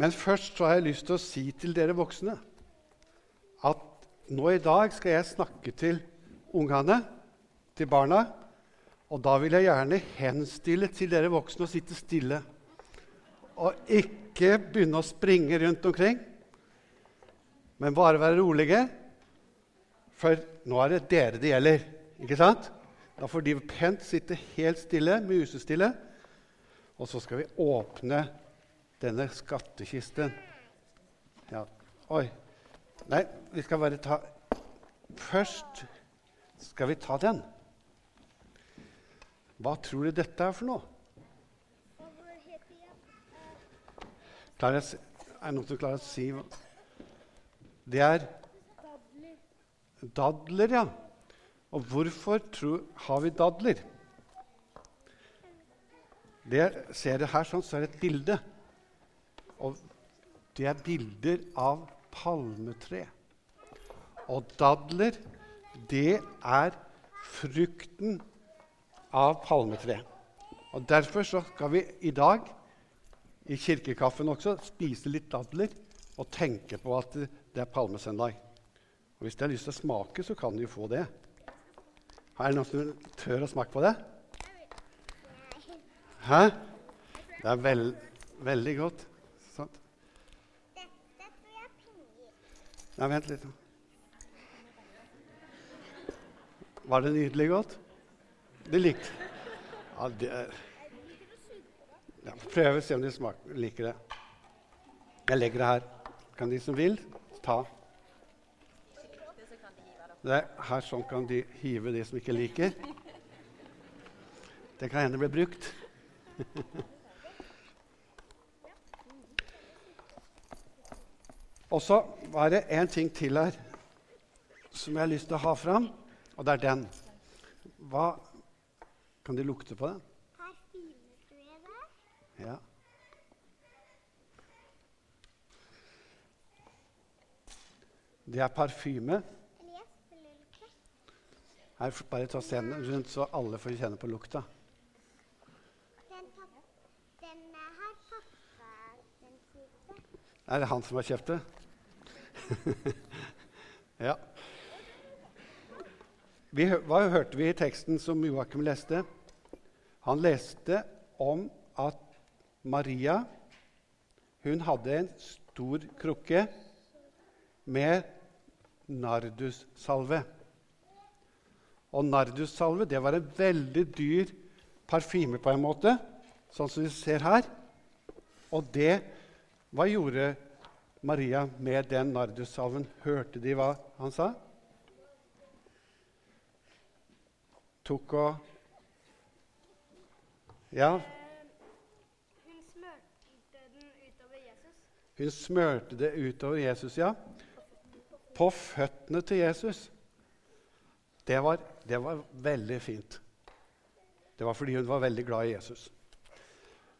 Men først så har jeg lyst til å si til dere voksne at nå i dag skal jeg snakke til ungene, til barna. Og da vil jeg gjerne henstille til dere voksne å sitte stille. Og ikke begynne å springe rundt omkring, men bare være rolige. For nå er det dere det gjelder, ikke sant? Da får de pent sitte helt stille, musestille. Og så skal vi åpne denne skattkisten. Ja. Oi. Nei, vi skal bare ta Først skal vi ta den. Hva tror du dette er for noe? Er det noen som klarer å si Det er dadler, ja. Og hvorfor tror, har vi dadler? Det ser dere her sånn, så er det et bilde. Og det er bilder av palmetre. Og dadler, det er frukten av palmetre. Og Derfor så skal vi i dag i kirkekaffen også spise litt dadler og tenke på at det er palmesøndag. Og Hvis de har lyst til å smake, så kan de jo få det. Er det noen som tør å smake på det? Hæ? Det er veld, veldig godt. Sant? Nei, vent litt. Var det nydelig godt? Det likte Ja, det er ja, Prøv å se om de smaker, liker det. Jeg legger det her. Kan de som vil, ta. Det, her sånn kan de hive de som ikke liker. Det kan hende bli brukt. Og så var det en ting til her som jeg har lyst til å ha fram, og det er den. Hva Kan de lukte på den? Parfymesprøyte. Ja. Det er parfyme. Du? Her, bare ta scenen rundt, så alle får kjenne på lukta. Den, den eh, har pappa den. Er det han som har kjøpt det? ja. Vi, hva hørte vi i teksten som Joakim leste? Han leste om at Maria hun hadde en stor krukke med nardussalve. Og nardussalve det var en veldig dyr parfyme på en måte, sånn som vi ser her. Og det Hva gjorde Maria med den nardussalven? Hørte de hva han sa? Tok og Ja, Hun smørte den utover Jesus. hun smørte det utover Jesus, ja. På føttene til Jesus. Det var, det var veldig fint. Det var fordi hun var veldig glad i Jesus.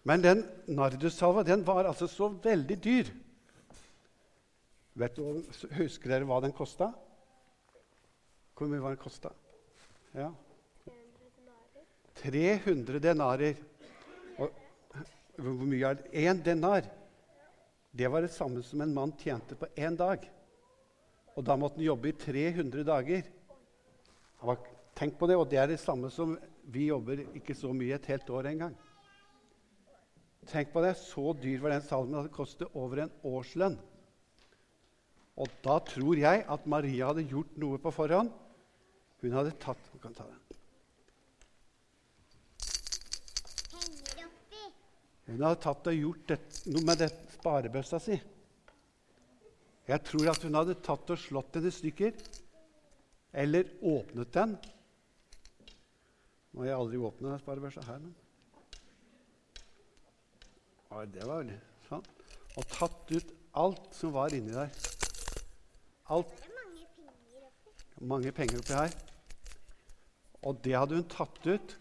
Men den nardussalva den var altså så veldig dyr. Du, husker dere hva den kosta? Hvor mye var den kosta? Ja. 300 denarer. Og hvor mye er det? Én denar. Det var det samme som en mann tjente på én dag. Og da måtte han jobbe i 300 dager. Tenk på det, og det er det samme som vi jobber ikke så mye et helt år engang. Tenk på det, Så dyr var den salmen at det kostet over en årslønn. Og da tror jeg at Maria hadde gjort noe på forhånd. Hun hadde tatt Hun kan ta den. Hun hadde tatt og gjort det, noe med det, sparebøssa si. Jeg tror at hun hadde tatt og slått den i stykker. Eller åpnet den. Nå har jeg aldri åpnet den sparebøssa her, men Oi, det var sånn. Og tatt ut alt som var inni der. Alt mange penger oppi her. Og det hadde hun tatt ut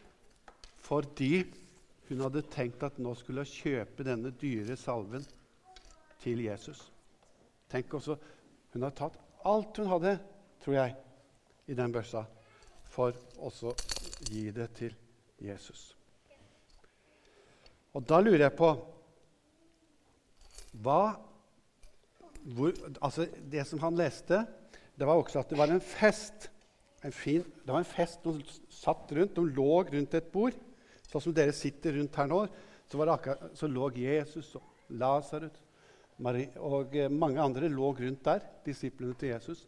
fordi hun hadde tenkt at nå skulle hun kjøpe denne dyre salven til Jesus. Tenk også, Hun har tatt alt hun hadde, tror jeg, i den børsa for også å gi det til Jesus. Og da lurer jeg på hva hvor, altså Det som han leste, det var også at det var en fest. En fin, det var en fest de satt rundt, de lå rundt et bord. Sånn som dere sitter rundt her nå, så, akkurat, så lå Jesus og Lasarus og eh, mange andre lå rundt der, disiplene til Jesus.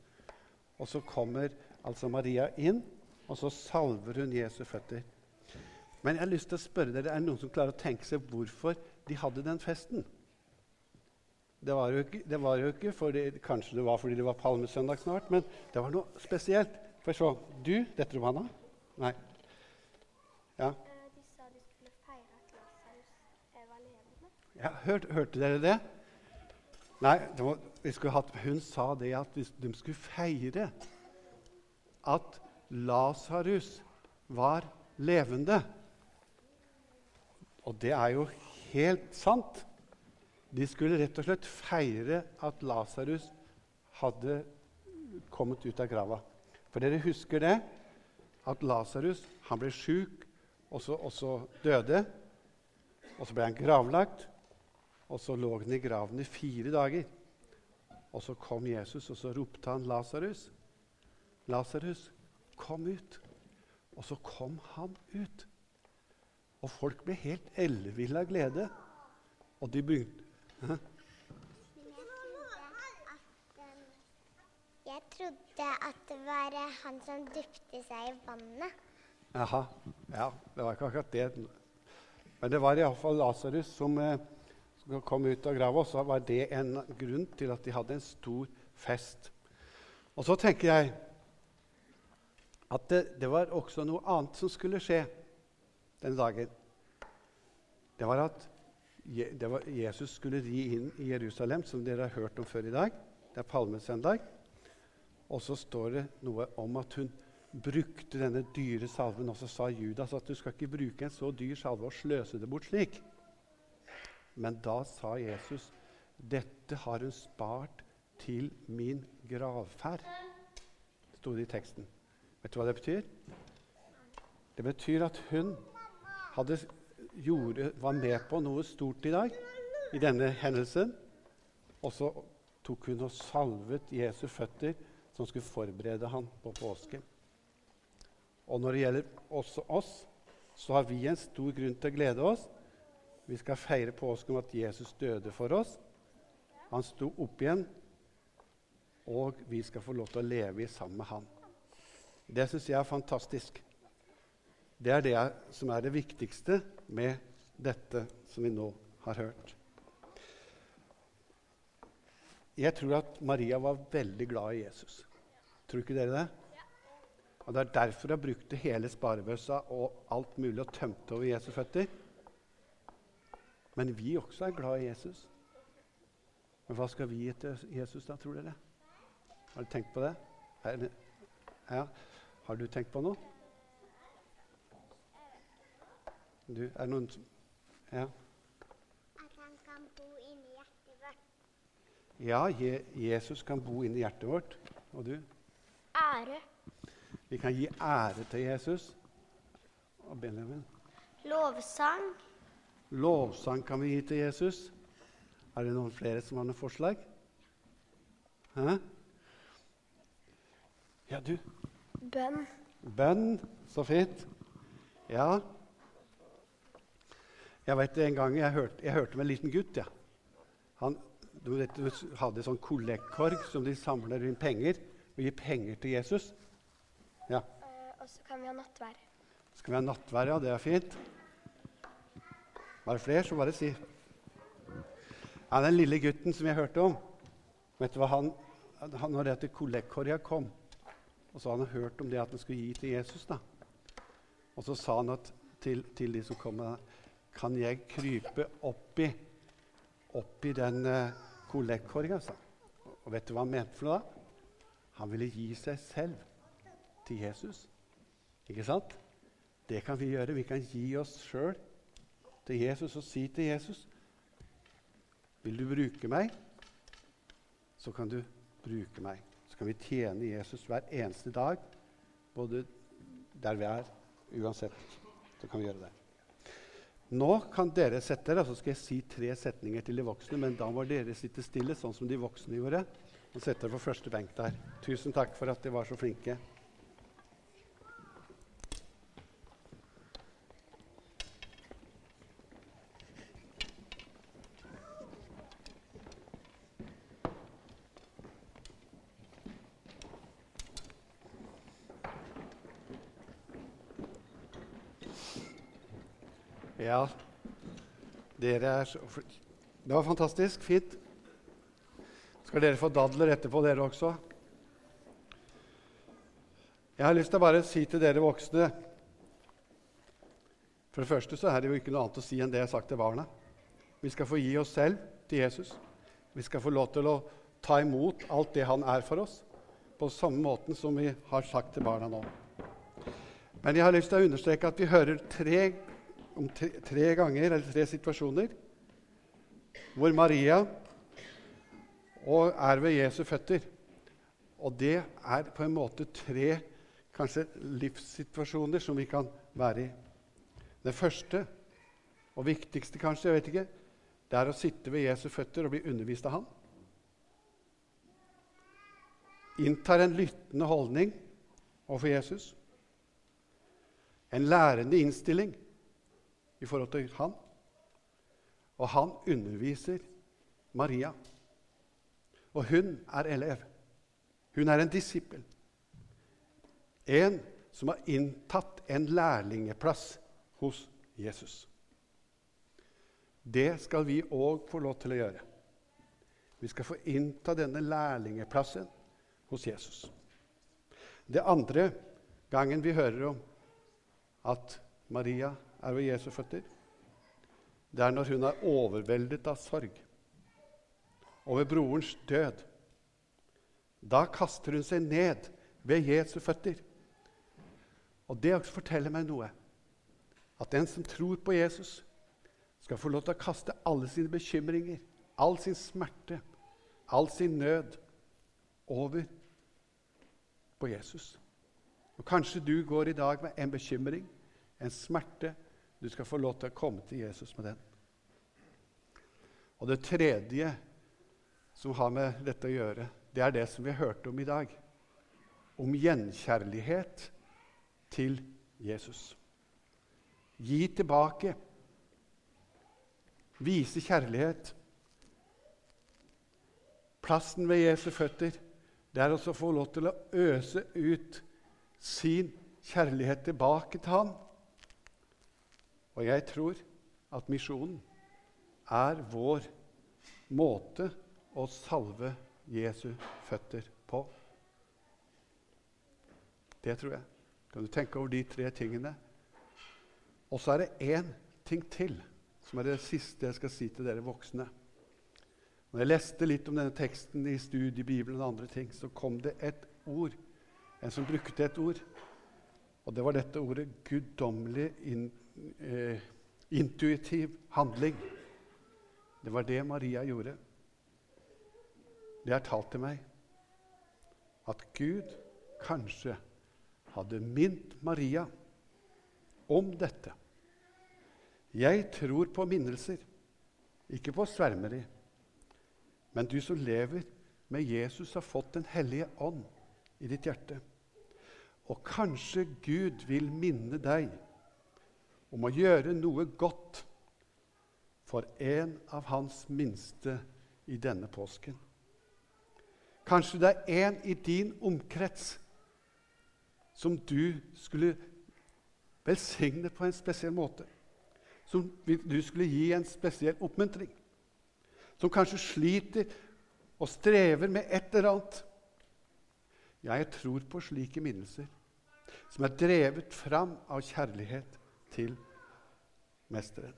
Og så kommer altså Maria inn, og så salver hun Jesu føtter. Men jeg har lyst til å spørre dere, er det noen som klarer å tenke seg hvorfor de hadde den festen? Det var jo ikke, det var jo ikke fordi, Kanskje det var fordi det var palmesøndag snart, men det var noe spesielt. Jeg se. Du, dette Romana? Nei. Ja. Eh, De sa de skulle feire at Lasarus var levende. ja hørte, hørte dere det? Nei, det var, vi skulle hatt, hun sa det at de skulle feire at Lasarus var levende. Og det er jo helt sant. De skulle rett og slett feire at Lasarus hadde kommet ut av grava. For dere husker det? At Lasarus ble sjuk, og så, døde. Og så ble han gravlagt, og så lå han i graven i fire dager. Og så kom Jesus, og så ropte han Lasarus. Lasarus, kom ut. Og så kom han ut. Og folk ble helt elleville av glede. Og de begynte Jeg trodde at det var han som dypte seg i vannet. Jaha. Ja, det var ikke akkurat det. Men det var iallfall Lasarus eh, som kom ut av grava, og så var det en grunn til at de hadde en stor fest. Og så tenker jeg at det, det var også noe annet som skulle skje den dagen. Det var at det var, Jesus skulle ri inn i Jerusalem, som dere har hørt om før i dag. Det er palmesøndag. Og så står det noe om at hun brukte denne dyre salven. Og så sa Judas at du skal ikke bruke en så dyr salve og sløse det bort slik. Men da sa Jesus, dette har hun spart til min gravferd. sto det i teksten. Vet du hva det betyr? Det betyr at hun hadde, gjorde, var med på noe stort i dag, i denne hendelsen. Og så tok hun og salvet Jesu føtter, som skulle forberede han på påske. Og når det gjelder også oss, så har vi en stor grunn til å glede oss. Vi skal feire påsken om at Jesus døde for oss. Han sto opp igjen, og vi skal få lov til å leve sammen med han. Det syns jeg er fantastisk. Det er det som er det viktigste med dette som vi nå har hørt. Jeg tror at Maria var veldig glad i Jesus. Tror ikke dere det? Og Det er derfor hun brukte hele sparebøssa og alt mulig og tømte over Jesu føtter. Men vi også er glad i Jesus. Men hva skal vi gi til Jesus, da, tror dere? Har du tenkt på det ja. Har du tenkt på noe? Du, er det noen som Ja, At han kan bo inni hjertet vårt. ja Je Jesus kan bo inni hjertet vårt. Og du? Ære. Vi kan gi ære til Jesus. Og Benjamin? Lovsang. Lovsang kan vi gi til Jesus. Er det noen flere som har noen forslag? Hæ? Ja, du. Bønn. Bønn. Så fint. Ja. Jeg vet En gang jeg hørte, jeg hørte med en liten gutt. Ja. Han du vet, du hadde sånn kollektkorg som de samler inn penger og gir penger til Jesus. Ja. Eh, og så kan vi ha nattvær. Skal vi ha nattvær? Ja, det er fint. Var det flere, så bare si. Ja, Den lille gutten som jeg hørte om Vet du hva han, han Når dette kollektkorga kom, og så hadde han hørt om det at han skulle gi til Jesus da. Og så sa han at til, til de som kom med det, Kan jeg krype oppi oppi den uh, kollektkorga? sa. Og vet du hva han mente for noe da? Han ville gi seg selv til Jesus. Ikke sant? Det kan vi gjøre. Vi kan gi oss sjøl til Jesus og si til Jesus Vil du bruke meg, så kan du bruke meg. Så kan vi tjene Jesus hver eneste dag, både der vi er, uansett. Så kan vi gjøre det. Nå kan dere sette dere, så skal jeg si tre setninger til de voksne, men da må dere sitte stille, sånn som de voksne gjorde, og sette dere på første benk der. Tusen takk for at de var så flinke. Ja, dere er så Det var fantastisk. Fint. Skal dere få dadler etterpå, dere også? Jeg har lyst til å bare si til dere voksne For det første så er det jo ikke noe annet å si enn det jeg har sagt til barna. Vi skal få gi oss selv til Jesus. Vi skal få lov til å ta imot alt det han er for oss, på samme måten som vi har sagt til barna nå. Men jeg har lyst til å understreke at vi hører tre om tre, tre ganger, eller tre situasjoner, hvor Maria er ved Jesu føtter. Og det er på en måte tre kanskje livssituasjoner som vi kan være i. Det første, og viktigste kanskje, jeg vet ikke, det er å sitte ved Jesu føtter og bli undervist av ham. Inntar en lyttende holdning overfor Jesus. En lærende innstilling i forhold til han. Og han underviser Maria. Og hun er elev. Hun er en disippel. En som har inntatt en lærlingeplass hos Jesus. Det skal vi òg få lov til å gjøre. Vi skal få innta denne lærlingeplassen hos Jesus. Det andre gangen vi hører om at Maria er ved Jesu føtter, det er når hun er overveldet av sorg over brorens død. Da kaster hun seg ned ved Jesu føtter. Og det forteller meg noe. At den som tror på Jesus, skal få lov til å kaste alle sine bekymringer, all sin smerte, all sin nød over på Jesus. Og Kanskje du går i dag med en bekymring, en smerte. Du skal få lov til å komme til Jesus med den. Og det tredje som har med dette å gjøre, det er det som vi hørte om i dag. Om gjenkjærlighet til Jesus. Gi tilbake. Vise kjærlighet. Plassen ved Jesu føtter, det er også å få lov til å øse ut sin kjærlighet tilbake til ham. Og jeg tror at misjonen er vår måte å salve Jesu føtter på. Det tror jeg. Kan du tenke over de tre tingene? Og så er det én ting til, som er det siste jeg skal si til dere voksne. Når jeg leste litt om denne teksten i studiebibelen og andre ting, så kom det et ord, en som brukte et ord. Og det var dette ordet 'guddommelig eh, intuitiv handling'. Det var det Maria gjorde. Det har talt til meg at Gud kanskje hadde mint Maria om dette. Jeg tror på minnelser, ikke på svermeri. Men du som lever med Jesus, har fått Den hellige ånd i ditt hjerte. Og kanskje Gud vil minne deg om å gjøre noe godt for en av hans minste i denne påsken. Kanskje det er en i din omkrets som du skulle velsigne på en spesiell måte. Som du skulle gi en spesiell oppmuntring. Som kanskje sliter og strever med et eller annet. Jeg tror på slike minnelser som er drevet fram av kjærlighet til Mesteren.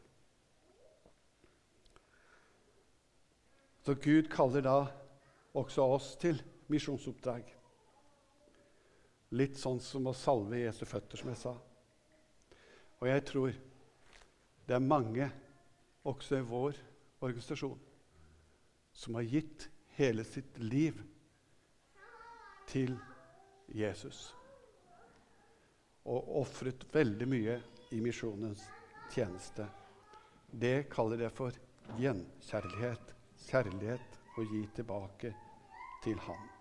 Så Gud kaller da også oss til misjonsoppdrag. Litt sånn som å salve Jesu føtter, som jeg sa. Og jeg tror det er mange, også i vår organisasjon, som har gitt hele sitt liv til Jesus. Og ofret veldig mye i misjonens tjeneste det kaller jeg for gjenkjærlighet. Kjærlighet å gi tilbake til Han.